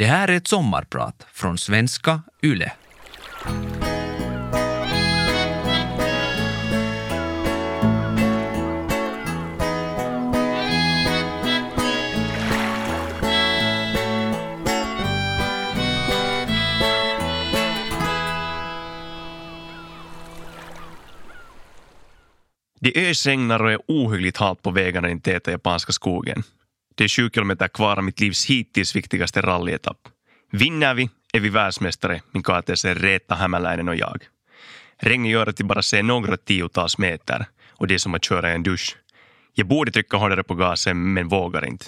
Det här är ett sommarprat från svenska YLE. Det ösregnar och är ohyggligt halt på vägarna i den täta japanska skogen. Det är sju kilometer kvar av mitt livs hittills viktigaste rallyetapp. Vinner vi är vi världsmästare, min KTC Reetta Hämäläinen och jag. Regnet gör att vi bara ser några tiotals meter och det är som att köra i en dusch. Jag borde trycka hårdare på gasen men vågar inte.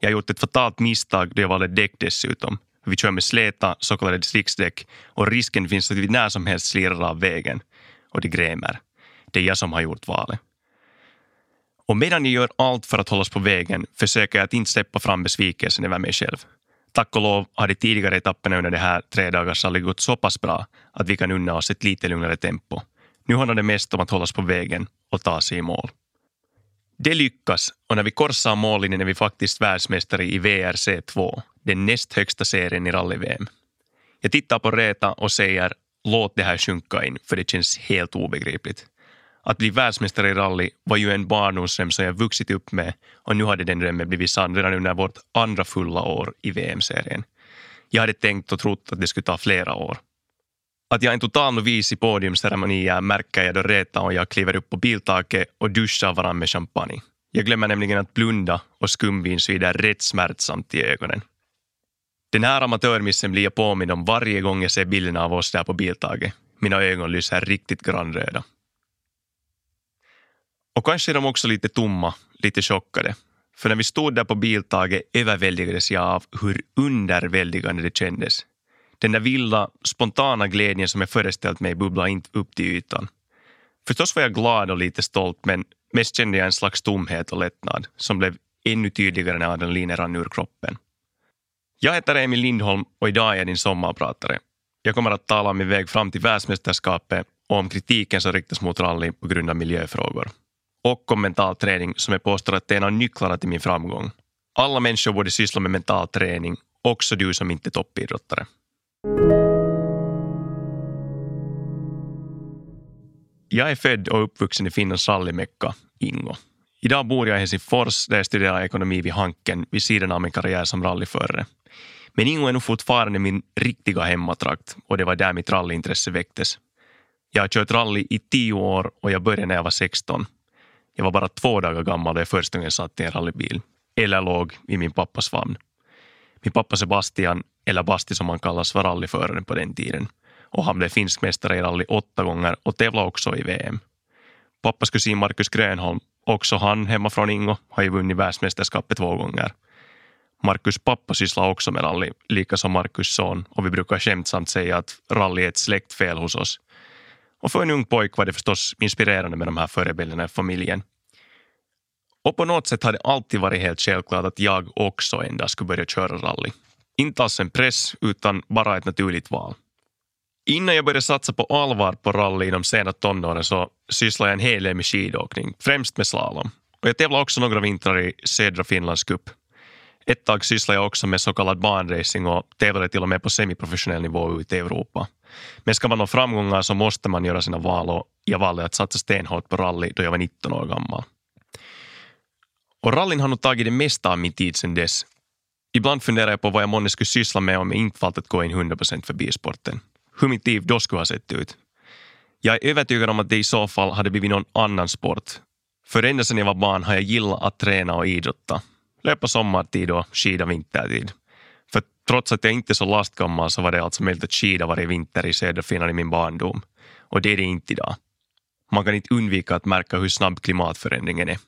Jag har gjort ett fatalt misstag då jag valde däck dessutom. Vi kör med släta, så kallade distriktsdäck och risken finns att vi när som helst slirar av vägen. Och det grämer. Det är jag som har gjort valet. Och medan jag gör allt för att hållas på vägen försöker jag att inte släppa fram besvikelsen över mig själv. Tack och lov har de tidigare etapperna under det här tre dagars rally gått så pass bra att vi kan unna oss ett lite lugnare tempo. Nu handlar det mest om att hållas på vägen och ta sig i mål. Det lyckas och när vi korsar mållinjen är vi faktiskt världsmästare i VRC2, den näst högsta serien i rally-VM. Jag tittar på Reta och säger låt det här sjunka in för det känns helt obegripligt. Att bli världsmästare i rally var ju en barndomsdröm som jag vuxit upp med och nu hade den drömmen blivit sann redan under vårt andra fulla år i VM-serien. Jag hade tänkt och trott att det skulle ta flera år. Att jag är en total novis i podiumceremonier märker jag då Reta och jag kliver upp på biltaket och duschar varandra med champagne. Jag glömmer nämligen att blunda och skumvin svider rätt smärtsamt i ögonen. Den här amatörmissen blir jag påmind om varje gång jag ser bilderna av oss där på biltaget. Mina ögon lyser riktigt grannröda. Och kanske är de också lite tomma, lite chockade. För när vi stod där på biltaget överväldigades jag av hur underväldigande det kändes. Den där vilda, spontana glädjen som jag föreställt mig bubblade inte upp till ytan. Förstås var jag glad och lite stolt men mest kände jag en slags tomhet och lättnad som blev ännu tydligare när adrenalinet rann ur kroppen. Jag heter Emil Lindholm och idag är jag din sommarpratare. Jag kommer att tala om min väg fram till världsmästerskapet och om kritiken som riktas mot rally på grund av miljöfrågor och om mental träning som jag påstår att det är en av nycklarna till min framgång. Alla människor borde syssla med mental träning, också du som inte är toppidrottare. Jag är född och uppvuxen i Finlands rallymecka, Ingo. Idag bor jag i Helsingfors där jag studerar ekonomi vid Hanken vid sidan av min karriär som rallyförare. Men Ingo är nog fortfarande min riktiga hemmatrakt och det var där mitt rallyintresse väcktes. Jag har kört rally i tio år och jag började när jag var 16 jag var bara två dagar gammal när jag första gången satt i en rallybil. Eller låg i min pappas famn. Min pappa Sebastian, eller Basti som han kallas, var rallyförare på den tiden. Och han blev finsk mästare i rally åtta gånger och tävlade också i VM. Pappas kusin Markus Grönholm, också han hemma från Ingo, har ju vunnit världsmästerskapet två gånger. Markus pappa sysslar också med rally, lika som Markus son och vi brukar skämtsamt säga att rally är ett släktfel hos oss. Och för en ung pojk var det förstås inspirerande med de här förebilderna i familjen. Och på något sätt har det alltid varit helt självklart att jag också en dag skulle börja köra rally. Inte alls en press, utan bara ett naturligt val. Innan jag började satsa på allvar på rally i de sena tonåren så sysslade jag en hel del med skidåkning, främst med slalom. Och jag tävlade också några vintrar i södra Finlands cup. Ett tag sysslade jag också med så kallad banracing och tävlade till och med på semiprofessionell nivå ute i Europa. Men ska man nå framgångar så måste man göra sina val och jag valde att satsa stenhårt på rally då jag var 19 år gammal. Och rallyn har nog tagit det mesta av min tid sedan dess. Ibland funderar jag på vad jag månne skulle syssla med om jag inte valt att gå in 100% för bilsporten. Hur mitt liv då skulle ha sett ut. Jag är övertygad om att det i så fall hade blivit någon annan sport. För ända sedan jag var barn har jag gillat att träna och idrotta. Löpa sommartid och skida vintertid. Trots att jag inte är så lastgammal så var det alltså möjligt att skida varje vinter i söderfinland i min barndom. Och det är det inte idag. Man kan inte undvika att märka hur snabb klimatförändringen är.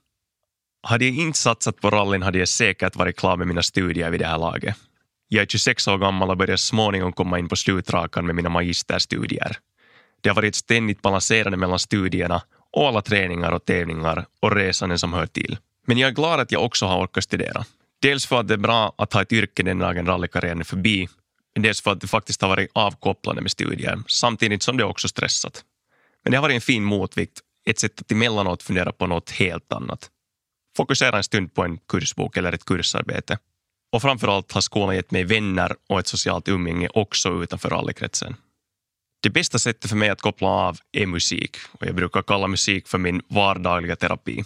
Hade jag inte satsat på rallyn hade jag säkert varit klar med mina studier vid det här laget. Jag är 26 år gammal och börjar småningom komma in på slutrakan med mina magisterstudier. Det har varit ett ständigt balanserande mellan studierna och alla träningar och tävlingar och resanden som hör till. Men jag är glad att jag också har orkat studera. Dels för att det är bra att ha ett yrke den dagen rallykarriären är förbi, men dels för att det faktiskt har varit avkopplande med studier, samtidigt som det också stressat. Men det har varit en fin motvikt, ett sätt att emellanåt fundera på något helt annat. Fokusera en stund på en kursbok eller ett kursarbete. Och framförallt har skolan gett mig vänner och ett socialt umgänge också utanför rallykretsen. Det bästa sättet för mig att koppla av är musik och jag brukar kalla musik för min vardagliga terapi.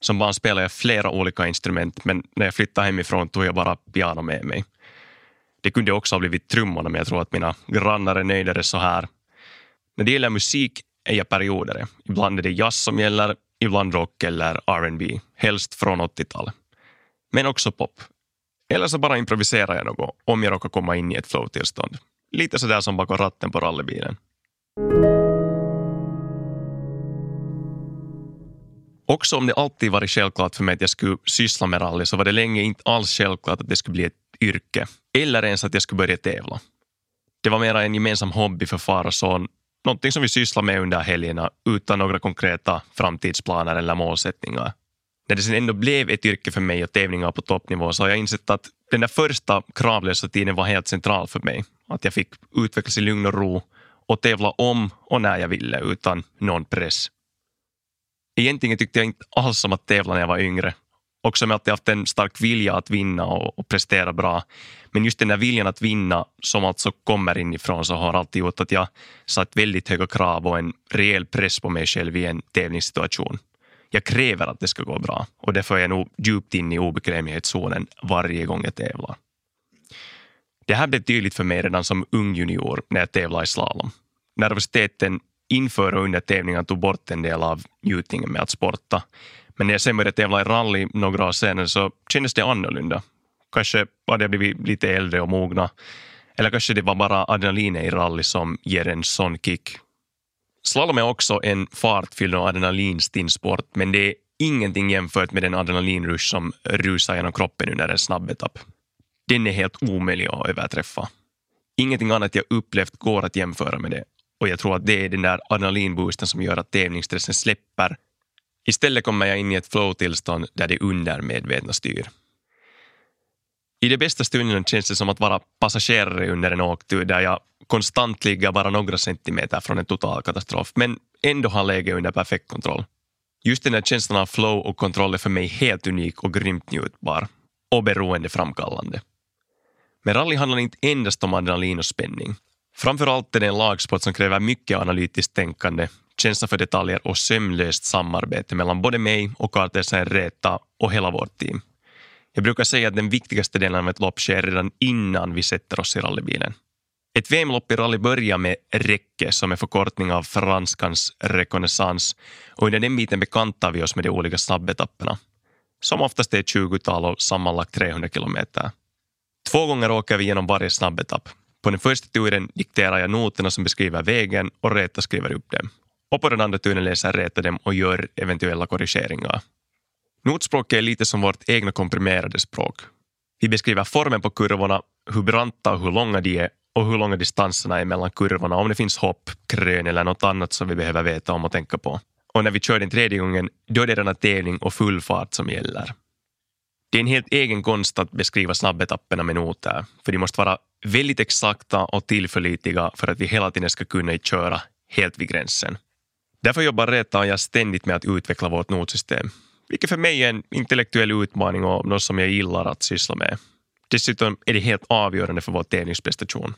Som barn spelade jag flera olika instrument men när jag flyttade hemifrån tog jag bara piano med mig. Det kunde också ha blivit trummorna men jag tror att mina grannar är nöjdare så här. När det gäller musik är jag periodare. Ibland är det jazz som gäller, ibland rock eller R&B, helst från 80-talet. Men också pop. Eller så bara improviserar jag något om jag råkar komma in i ett flow-tillstånd. Lite sådär som bakom ratten på rallybilen. Också om det alltid varit självklart för mig att jag skulle syssla med rally så var det länge inte alls självklart att det skulle bli ett yrke eller ens att jag skulle börja tävla. Det var mera en gemensam hobby för far och son, någonting som vi sysslade med under helgerna utan några konkreta framtidsplaner eller målsättningar. När det sen ändå blev ett yrke för mig och tävlingar på toppnivå så har jag insett att den där första kravlösa tiden var helt central för mig. Att jag fick utvecklas i lugn och ro och tävla om och när jag ville utan någon press. Egentligen tyckte jag inte alls om att tävla när jag var yngre. Också som jag alltid haft en stark vilja att vinna och, och prestera bra. Men just den där viljan att vinna som alltså kommer inifrån så har alltid gjort att jag satt väldigt höga krav och en rejäl press på mig själv i en tävlingssituation. Jag kräver att det ska gå bra och därför är jag nog djupt inne i obekvämlighetszonen varje gång jag tävlar. Det här blev tydligt för mig redan som ung junior när jag tävlade i slalom. Nervositeten inför och under tävlingen tog bort en del av njutningen med att sporta. Men när jag sen började tävla i rally några år senare så kändes det annorlunda. Kanske hade jag blivit lite äldre och mogna. Eller kanske det var bara adrenalinet i rally som ger en sån kick. Slalom är också en fartfylld och adrenalinstinn sport men det är ingenting jämfört med den adrenalinrush som rusar genom kroppen under en snabb etapp. Den är helt omöjlig att överträffa. Ingenting annat jag upplevt går att jämföra med det och jag tror att det är den där adrenalinboosten som gör att tävlingsstressen släpper. Istället kommer jag in i ett flow-tillstånd där det undermedvetna styr. I de bästa stunderna känns det som att vara passagerare under en åktur där jag konstant ligger bara några centimeter från en total katastrof men ändå har läget under perfekt kontroll. Just den där känslan av flow och kontroll är för mig helt unik och grymt njutbar och beroendeframkallande. Men rally handlar inte endast om adrenalin och spänning. Framförallt är det en lagsport som kräver mycket analytiskt tänkande, känsla för detaljer och sömlöst samarbete mellan både mig och kartläsaren Reta och hela vårt team. Jag brukar säga att den viktigaste delen av ett lopp sker redan innan vi sätter oss i rallybilen. Ett VM-lopp i rally börjar med räcke som är förkortning av franskans reconnaissance och under den biten bekantar vi oss med de olika snabbetapperna som oftast är 20-tal och sammanlagt 300 kilometer. Två gånger åker vi genom varje snabbetapp. På den första turen dikterar jag noterna som beskriver vägen och Reta skriver upp dem. Och på den andra turen läser Reta dem och gör eventuella korrigeringar. Notspråket är lite som vårt egna komprimerade språk. Vi beskriver formen på kurvorna, hur branta och hur långa de är och hur långa distanserna är mellan kurvorna, om det finns hopp, krön eller något annat som vi behöver veta om och tänka på. Och när vi kör den tredje gången, då är det denna tävling och full fart som gäller. Det är en helt egen konst att beskriva snabbetapperna med noter, för de måste vara väldigt exakta och tillförlitliga för att vi hela tiden ska kunna köra helt vid gränsen. Därför jobbar Reta och jag ständigt med att utveckla vårt notsystem, vilket för mig är en intellektuell utmaning och något som jag gillar att syssla med. Dessutom är det helt avgörande för vår tävlingsprestation.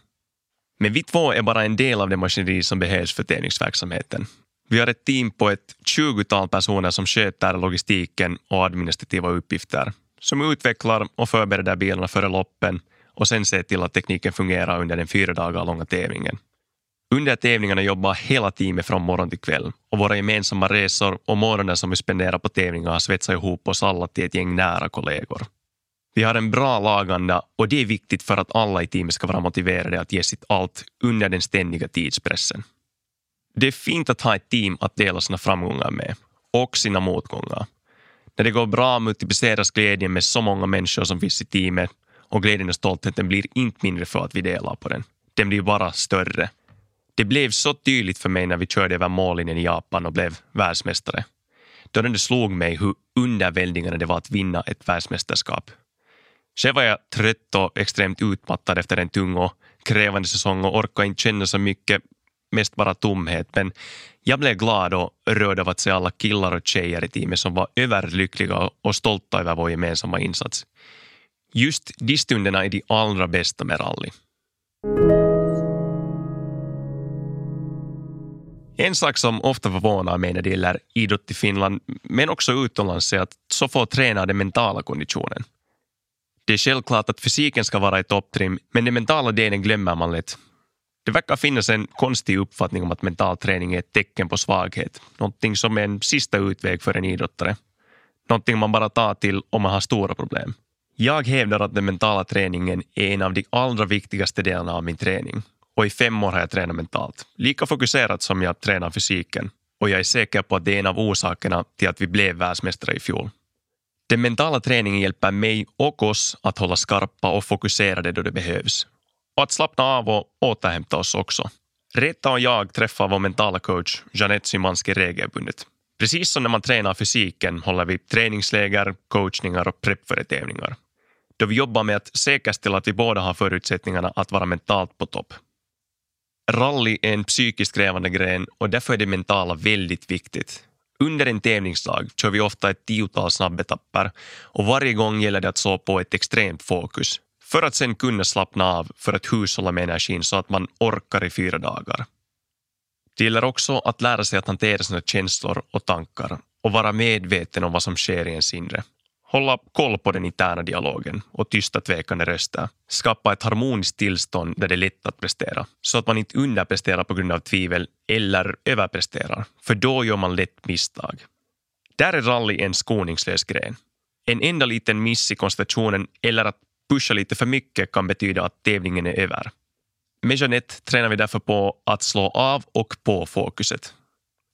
Men vi två är bara en del av det maskineri som behövs för tävlingsverksamheten. Vi har ett team på ett 20-tal personer som sköter logistiken och administrativa uppgifter, som utvecklar och förbereder bilarna före loppen och sen ser till att tekniken fungerar under den fyra dagar långa tävlingen. Under tävlingarna jobbar hela teamet från morgon till kväll och våra gemensamma resor och morgonen som vi spenderar på tävlingar har svetsat ihop oss alla till ett gäng nära kollegor. Vi har en bra laganda och det är viktigt för att alla i teamet ska vara motiverade att ge sitt allt under den ständiga tidspressen. Det är fint att ha ett team att dela sina framgångar med och sina motgångar. När det går bra multipliceras glädjen med så många människor som finns i teamet och glädjen och stoltheten blir inte mindre för att vi delar på den. Den blir bara större. Det blev så tydligt för mig när vi körde över mållinjen i Japan och blev världsmästare. Då det slog mig hur underväldigande det var att vinna ett världsmästerskap. Själv var jag trött och extremt utmattad efter en tung och krävande säsong och orkade inte känna så mycket mest bara tomhet. Men jag blev glad och rörd av att se alla killar och tjejer i teamet som var överlyckliga och stolta över vår gemensamma insats. Just de stunderna är de allra bästa med rally. En sak som ofta förvånar mig när det gäller idrott i Finland, men också utomlands, är att så få tränar den mentala konditionen. Det är självklart att fysiken ska vara i topptrim, men den mentala delen glömmer man lätt. Det verkar finnas en konstig uppfattning om att mental träning är ett tecken på svaghet. Någonting som är en sista utväg för en idrottare. Någonting man bara tar till om man har stora problem. Jag hävdar att den mentala träningen är en av de allra viktigaste delarna av min träning. Och i fem år har jag tränat mentalt. Lika fokuserat som jag tränar fysiken. Och jag är säker på att det är en av orsakerna till att vi blev världsmästare i fjol. Den mentala träningen hjälper mig och oss att hålla skarpa och fokuserade då det behövs. Och att slappna av och återhämta oss också. Reta och jag träffar vår mentala coach Jeanette Szymanski regelbundet. Precis som när man tränar fysiken håller vi träningsläger, coachningar och preppföretävlingar. tävlingar. Då vi jobbar med att säkerställa att vi båda har förutsättningarna att vara mentalt på topp. Rally är en psykiskt krävande gren och därför är det mentala väldigt viktigt. Under en tävlingsdag kör vi ofta ett tiotal snabbetapper och varje gång gäller det att slå på ett extremt fokus för att sen kunna slappna av för att hushålla med energin så att man orkar i fyra dagar. Det gäller också att lära sig att hantera sina känslor och tankar och vara medveten om vad som sker i ens inre. Hålla koll på den interna dialogen och tysta tvekande röster. Skapa ett harmoniskt tillstånd där det är lätt att prestera. Så att man inte underpresterar på grund av tvivel eller överpresterar. För då gör man lätt misstag. Där är rally en skoningslös gren. En enda liten miss i koncentrationen eller att pusha lite för mycket kan betyda att tävlingen är över. Med Jeanette tränar vi därför på att slå av och på fokuset.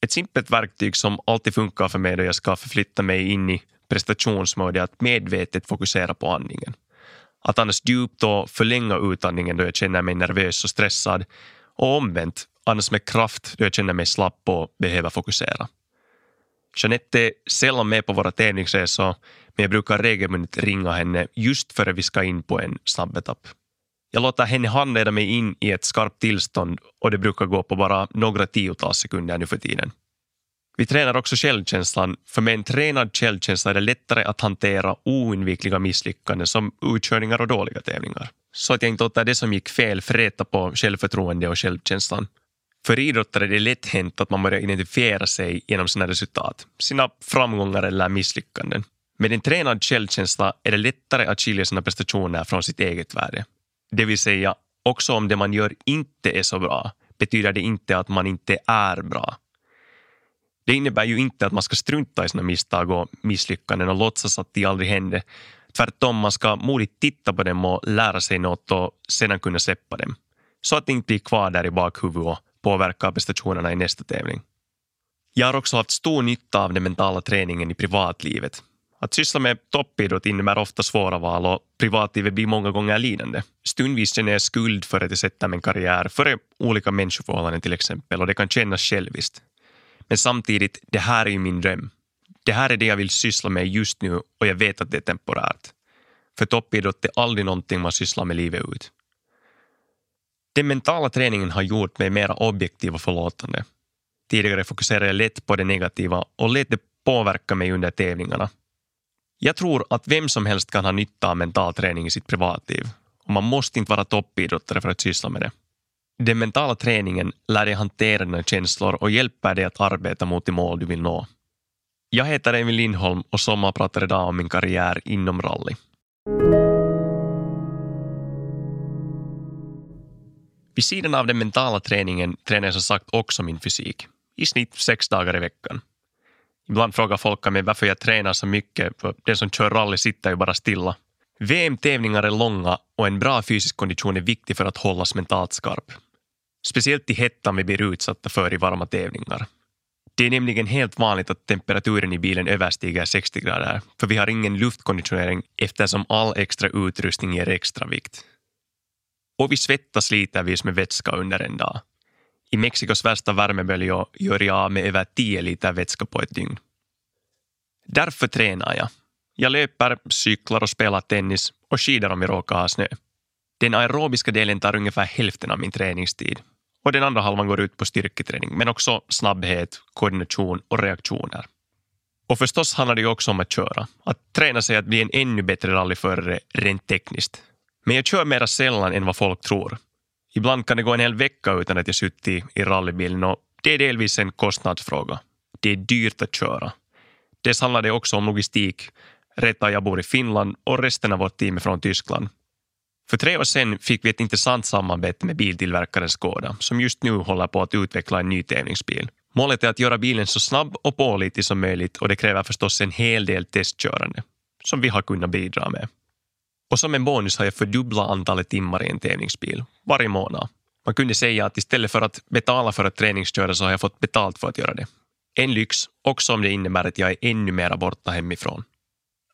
Ett simpelt verktyg som alltid funkar för mig då jag ska förflytta mig in i prestationsmode är att medvetet fokusera på andningen. Att andas djupt och förlänga utandningen då jag känner mig nervös och stressad och omvänt andas med kraft då jag känner mig slapp och behöver fokusera. Jeanette är sällan med på våra tävlingsresor men jag brukar regelbundet ringa henne just före vi ska in på en snabbetapp. Jag låter henne handleda mig in i ett skarpt tillstånd och det brukar gå på bara några tiotals sekunder nu för tiden. Vi tränar också självkänslan, för med en tränad självkänsla är det lättare att hantera oundvikliga misslyckanden som utkörningar och dåliga tävlingar. Så att jag inte låter det som gick fel fräta på självförtroende och självkänslan. För idrottare är det lätt hänt att man börjar identifiera sig genom sina resultat, sina framgångar eller misslyckanden. Med en tränad självkänsla är det lättare att skilja sina prestationer från sitt eget värde. Det vill säga, också om det man gör inte är så bra betyder det inte att man inte är bra. Det innebär ju inte att man ska strunta i sina misstag och misslyckanden och låtsas att de aldrig hände. Tvärtom, man ska modigt titta på dem och lära sig något och sedan kunna släppa dem. Så att det inte blir kvar där i bakhuvudet och påverkar prestationerna i nästa tävling. Jag har också haft stor nytta av den mentala träningen i privatlivet. Att syssla med toppidrott innebär ofta svåra val och privatlivet blir många gånger lidande. Stundvis känner jag skuld för att jag sätter min karriär före olika människoförhållanden till exempel och det kan kännas själviskt. Men samtidigt, det här är ju min dröm. Det här är det jag vill syssla med just nu och jag vet att det är temporärt. För toppidrott är aldrig någonting man sysslar med livet ut. Den mentala träningen har gjort mig mer objektiv och förlåtande. Tidigare fokuserade jag lätt på det negativa och lät det påverka mig under tävlingarna. Jag tror att vem som helst kan ha nytta av mental träning i sitt privatliv och man måste inte vara toppidrottare för att syssla med det. Den mentala träningen lär dig hantera dina känslor och hjälper dig att arbeta mot de mål du vill nå. Jag heter Emil Lindholm och sommarpratar idag om min karriär inom rally. Vid sidan av den mentala träningen tränar jag som sagt också min fysik. I snitt sex dagar i veckan. Ibland frågar folk mig varför jag tränar så mycket, för den som kör rally sitter ju bara stilla. VM-tävlingar är långa och en bra fysisk kondition är viktig för att hållas mentalt skarp. Speciellt i hettan vi blir utsatta för i varma tävlingar. Det är nämligen helt vanligt att temperaturen i bilen överstiger 60 grader, för vi har ingen luftkonditionering eftersom all extra utrustning ger extra vikt. Och vi svettas litervis med vätska under en dag. I Mexikos värsta värmebölja gör jag av med över 10 liter vätska på ett dygn. Därför tränar jag. Jag löper, cyklar och spelar tennis och skidor om vi råkar ha snö. Den aerobiska delen tar ungefär hälften av min träningstid och den andra halvan går ut på styrketräning men också snabbhet, koordination och reaktioner. Och förstås handlar det också om att köra. Att träna sig att bli en ännu bättre rallyförare rent tekniskt. Men jag kör mera sällan än vad folk tror. Ibland kan det gå en hel vecka utan att jag suttit i rallybilen och det är delvis en kostnadsfråga. Det är dyrt att köra. Dels handlar det också om logistik. Reta jag bor i Finland och resten av vårt team är från Tyskland. För tre år sedan fick vi ett intressant samarbete med biltillverkaren Skoda som just nu håller på att utveckla en ny tävlingsbil. Målet är att göra bilen så snabb och pålitlig som möjligt och det kräver förstås en hel del testkörande som vi har kunnat bidra med. Och som en bonus har jag fördubblat antalet timmar i en tävlingsbil varje månad. Man kunde säga att istället för att betala för att träningsköra så har jag fått betalt för att göra det. En lyx, också om det innebär att jag är ännu mera borta hemifrån.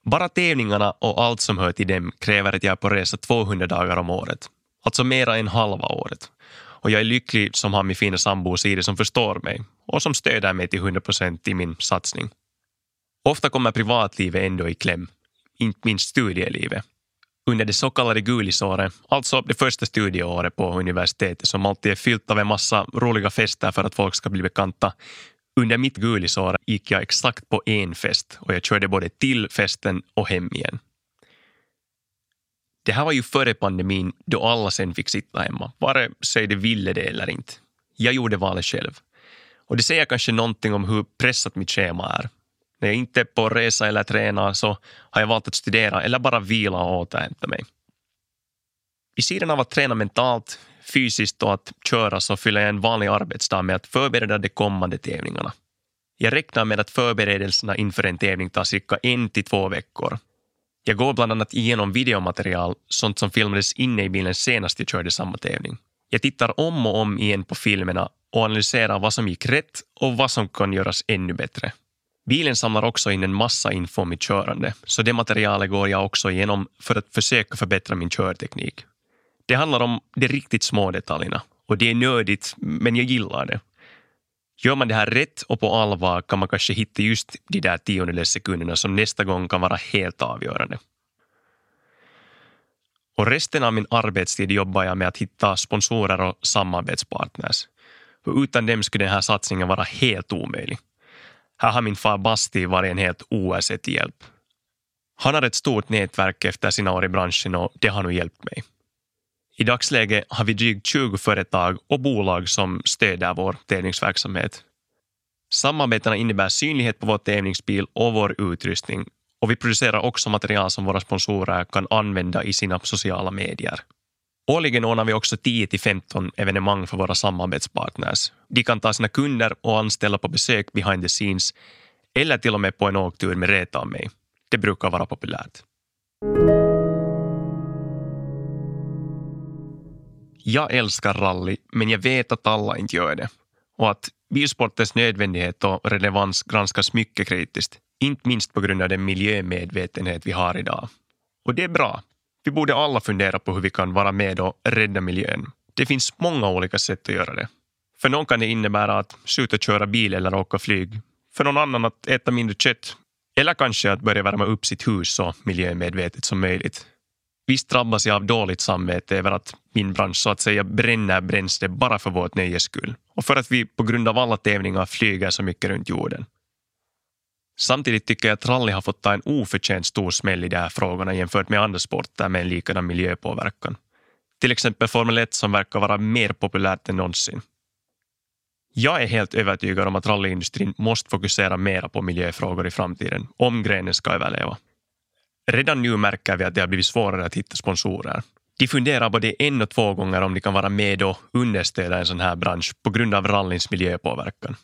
Bara tävlingarna och allt som hör till dem kräver att jag är på resa 200 dagar om året. Alltså mera än halva året. Och jag är lycklig som har min fina sambo Siri som förstår mig och som stöder mig till 100 procent i min satsning. Ofta kommer privatlivet ändå i kläm, inte minst studielivet. Under det så kallade gulisåret, alltså det första studieåret på universitetet som alltid är fyllt av en massa roliga fester för att folk ska bli bekanta, under mitt gulisår gick jag exakt på en fest och jag körde både till festen och hem igen. Det här var ju före pandemin då alla sen fick sitta hemma, vare sig de ville det eller inte. Jag gjorde valet själv. Och det säger kanske någonting om hur pressat mitt schema är. När jag inte är på resa eller tränar så har jag valt att studera eller bara vila och återhämta mig. Vid sidan av att träna mentalt, fysiskt och att köra så fyller jag en vanlig arbetsdag med att förbereda de kommande tävlingarna. Jag räknar med att förberedelserna inför en tävling tar cirka en till två veckor. Jag går bland annat igenom videomaterial, sånt som filmades inne i bilen senast jag körde samma tävling. Jag tittar om och om igen på filmerna och analyserar vad som gick rätt och vad som kan göras ännu bättre. Bilen samlar också in en massa info om mitt körande, så det materialet går jag också igenom för att försöka förbättra min körteknik. Det handlar om de riktigt små detaljerna och det är nödigt, men jag gillar det. Gör man det här rätt och på allvar kan man kanske hitta just de där tiondels sekunderna som nästa gång kan vara helt avgörande. Och resten av min arbetstid jobbar jag med att hitta sponsorer och samarbetspartners. För utan dem skulle den här satsningen vara helt omöjlig. Här har min far Basti varit en helt oersättlig hjälp. Han har ett stort nätverk efter sina år i branschen och det har nu hjälpt mig. I dagsläget har vi drygt 20 företag och bolag som stöder vår tävlingsverksamhet. Samarbetena innebär synlighet på vår tävlingsbil och vår utrustning och vi producerar också material som våra sponsorer kan använda i sina sociala medier. Årligen ordnar vi också 10-15 evenemang för våra samarbetspartners. De kan ta sina kunder och anställa på besök behind the scenes eller till och med på en åktur med Reta och mig. Det brukar vara populärt. Jag älskar rally, men jag vet att alla inte gör det. Och att bilsportens nödvändighet och relevans granskas mycket kritiskt. Inte minst på grund av den miljömedvetenhet vi har idag. Och det är bra. Vi borde alla fundera på hur vi kan vara med och rädda miljön. Det finns många olika sätt att göra det. För någon kan det innebära att sluta köra bil eller åka flyg. För någon annan att äta mindre kött. Eller kanske att börja värma upp sitt hus så miljömedvetet som möjligt. Visst drabbas jag av dåligt samvete över att min bransch så att säga bränner bränsle bara för vårt nöjes skull och för att vi på grund av alla tävlingar flyger så mycket runt jorden. Samtidigt tycker jag att rally har fått ta en oförtjänt stor smäll i de här frågorna jämfört med andra sporter med en likadan miljöpåverkan. Till exempel Formel 1 som verkar vara mer populärt än någonsin. Jag är helt övertygad om att rallyindustrin måste fokusera mera på miljöfrågor i framtiden om grenen ska överleva. Redan nu märker vi att det har blivit svårare att hitta sponsorer. De funderar både en och två gånger om de kan vara med och understödja en sån här bransch på grund av rallyns miljöpåverkan.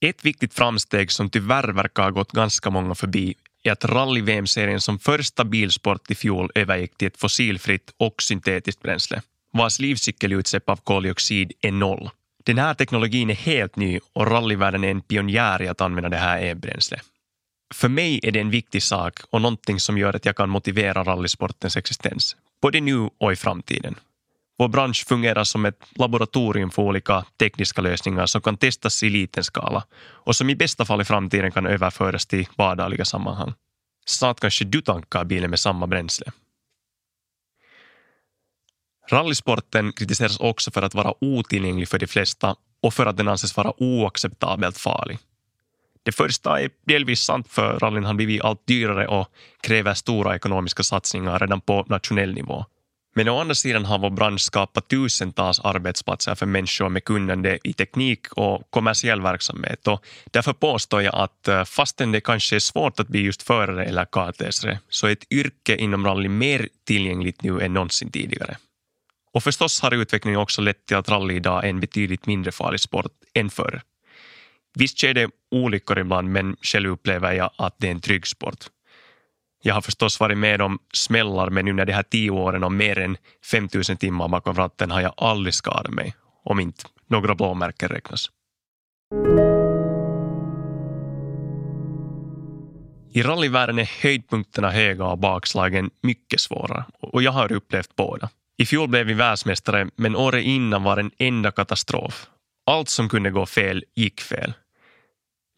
Ett viktigt framsteg som tyvärr verkar ha gått ganska många förbi är att rally-VM-serien som första bilsport i fjol övergick till ett fossilfritt och syntetiskt bränsle, vars livscykelutsläpp av koldioxid är noll. Den här teknologin är helt ny och rallyvärlden är en pionjär i att använda det här e-bränslet. För mig är det en viktig sak och någonting som gör att jag kan motivera rallysportens existens, både nu och i framtiden. Vår bransch fungerar som ett laboratorium för olika tekniska lösningar som kan testas i liten skala och som i bästa fall i framtiden kan överföras till vardagliga sammanhang. Snart kanske du tankar bilen med samma bränsle. Rallysporten kritiseras också för att vara otillgänglig för de flesta och för att den anses vara oacceptabelt farlig. Det första är delvis sant för rallyn har blivit allt dyrare och kräver stora ekonomiska satsningar redan på nationell nivå. Men å andra sidan har vår bransch skapat tusentals arbetsplatser för människor med kunnande i teknik och kommersiell verksamhet. Och därför påstår jag att eh, fastän det kanske är svårt att bli just förare eller kartläsare så är ett yrke inom rally mer tillgängligt nu än någonsin tidigare. Och förstås har utvecklingen också lett till att rally idag är en betydligt mindre farlig sport än förr. Visst sker det olyckor ibland, men själv upplever jag att det är en trygg sport. Jag har förstås varit med om smällar, men under de här tio åren och mer än 5000 timmar bakom ratten har jag aldrig skadat mig, om inte några blåmärken räknas. I rallyvärlden är höjdpunkterna höga och bakslagen mycket svåra och jag har upplevt båda. I fjol blev vi världsmästare, men året innan var en enda katastrof. Allt som kunde gå fel gick fel.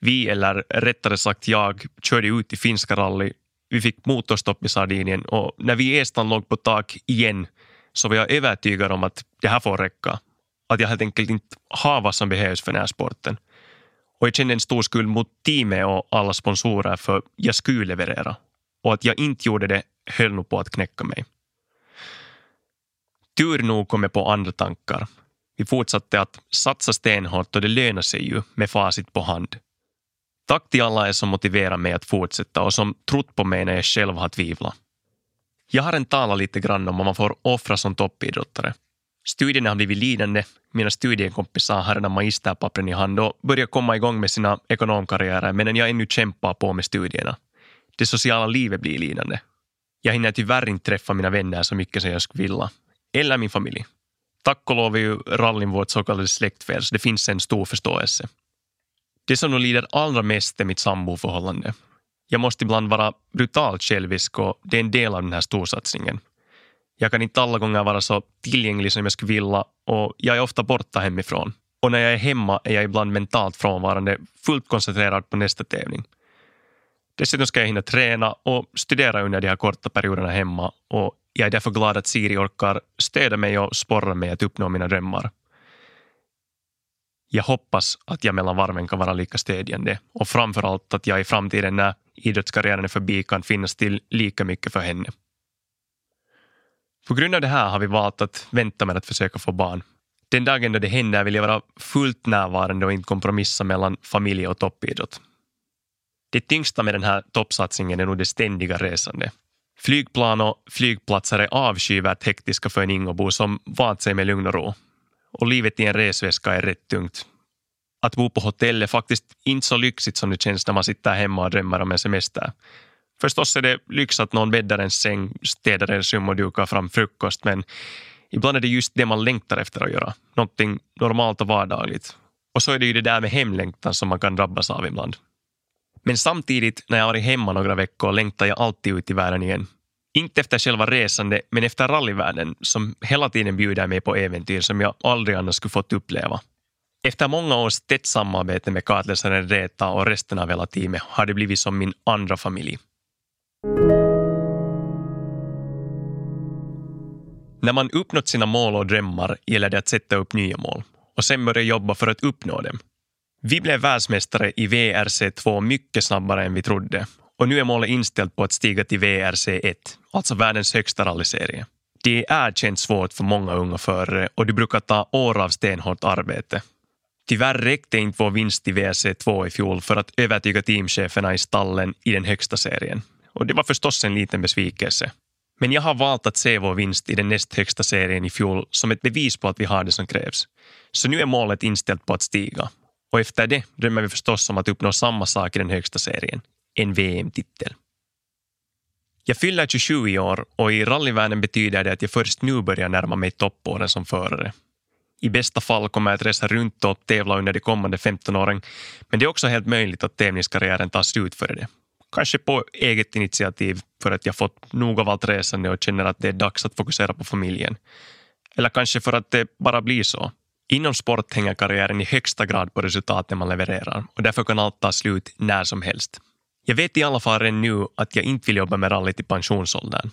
Vi, eller rättare sagt jag, körde ut i finska rally. Vi fick motorstopp i Sardinien och när vi i Estland låg på tak igen så var jag övertygad om att det här får räcka. Att jag helt enkelt inte har vad som behövs för den här sporten. Och jag kände en stor skuld mot teamet och alla sponsorer för jag skulle leverera. Och att jag inte gjorde det höll nog på att knäcka mig. Tur nog kom jag på andra tankar. Vi fortsatte att satsa stenhårt och det lönar sig ju med facit på hand. Tack till alla er som motiverar mig att fortsätta och som trott på mig när jag själv har tvivlat. Jag har en talat lite grann om vad man får offra som toppidrottare. Studierna har blivit lidande. Mina studiekompisar har redan magisterpappren i hand och börjar komma igång med sina ekonomkarriärer medan jag ännu kämpar på med studierna. Det sociala livet blir lidande. Jag hinner tyvärr inte träffa mina vänner så mycket som jag skulle vilja. Eller min familj. Tack och lov är ju rallyn vårt så kallade släktfel, så det finns en stor förståelse. Det som nog lider allra mest är mitt samboförhållande. Jag måste ibland vara brutalt självisk och det är en del av den här storsatsningen. Jag kan inte alla gånger vara så tillgänglig som jag skulle vilja och jag är ofta borta hemifrån. Och när jag är hemma är jag ibland mentalt frånvarande, fullt koncentrerad på nästa tävling. Dessutom ska jag hinna träna och studera under de här korta perioderna hemma och jag är därför glad att Siri orkar stödja mig och sporra mig att uppnå mina drömmar. Jag hoppas att jag mellan varven kan vara lika stödjande och framför allt att jag i framtiden när idrottskarriären är förbi kan finnas till lika mycket för henne. På grund av det här har vi valt att vänta med att försöka få barn. Den dagen då det händer vill jag vara fullt närvarande och inte kompromissa mellan familj och toppidrott. Det tyngsta med den här toppsatsningen är nog det ständiga resandet. Flygplan och flygplatser är avskyvärt hektiska för en Ingobo som vant sig med lugn och ro. Och livet i en resväska är rätt tungt. Att bo på hotell är faktiskt inte så lyxigt som det känns när man sitter hemma och drömmer om en semester. Förstås är det lyx att någon bäddar en säng, städar ens rum och dukar fram frukost, men ibland är det just det man längtar efter att göra. Någonting normalt och vardagligt. Och så är det ju det där med hemlängtan som man kan drabbas av ibland. Men samtidigt, när jag varit hemma några veckor, längtar jag alltid ut i världen igen. Inte efter själva resande, men efter rallyvärlden som hela tiden bjuder mig på äventyr som jag aldrig annars skulle fått uppleva. Efter många års tätt samarbete med kartläsaren Reta och resten av hela teamet har det blivit som min andra familj. När man uppnått sina mål och drömmar gäller det att sätta upp nya mål och sen börja jobba för att uppnå dem. Vi blev världsmästare i VRC2 mycket snabbare än vi trodde och nu är målet inställt på att stiga till VRC1, alltså världens högsta rallyserie. Det är känt svårt för många unga förare och det brukar ta år av stenhårt arbete. Tyvärr räckte inte vår vinst i VRC2 i fjol för att övertyga teamcheferna i stallen i den högsta serien. Och det var förstås en liten besvikelse. Men jag har valt att se vår vinst i den näst högsta serien i fjol som ett bevis på att vi har det som krävs. Så nu är målet inställt på att stiga och efter det drömmer vi förstås om att uppnå samma sak i den högsta serien, en VM-titel. Jag fyller 27 i år och i rallyvärlden betyder det att jag först nu börjar närma mig toppåren som förare. I bästa fall kommer jag att resa runt och tävla under de kommande 15 åren, men det är också helt möjligt att tävlingskarriären tar slut före det. Kanske på eget initiativ för att jag fått nog av allt resande och känner att det är dags att fokusera på familjen. Eller kanske för att det bara blir så. Inom sport hänger karriären i högsta grad på resultaten man levererar och därför kan allt ta slut när som helst. Jag vet i alla fall redan nu att jag inte vill jobba med rally till pensionsåldern.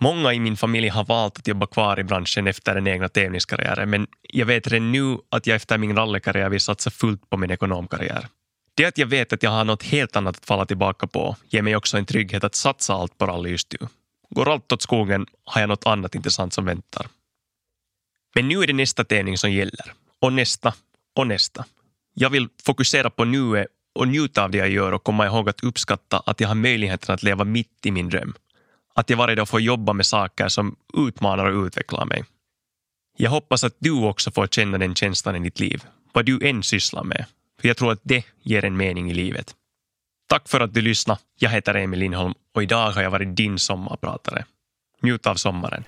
Många i min familj har valt att jobba kvar i branschen efter den egna tävlingskarriären men jag vet redan nu att jag efter min rallykarriär vill satsa fullt på min ekonomkarriär. Det att jag vet att jag har något helt annat att falla tillbaka på ger mig också en trygghet att satsa allt på Rally just nu. Går allt åt skogen har jag något annat intressant som väntar. Men nu är det nästa tävling som gäller. Och nästa. Och nästa. Jag vill fokusera på nuet och njuta av det jag gör och komma ihåg att uppskatta att jag har möjligheten att leva mitt i min dröm. Att jag varje dag får jobba med saker som utmanar och utvecklar mig. Jag hoppas att du också får känna den känslan i ditt liv, vad du än sysslar med. För jag tror att det ger en mening i livet. Tack för att du lyssnade. Jag heter Emil Lindholm och idag har jag varit din sommarpratare. Njut av sommaren.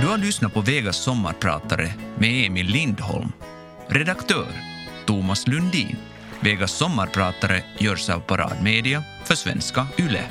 Du har lyssnat på Vegas sommarpratare med Emil Lindholm. Redaktör Thomas Lundin. Vegas sommarpratare görs av Parad Media för svenska YLE.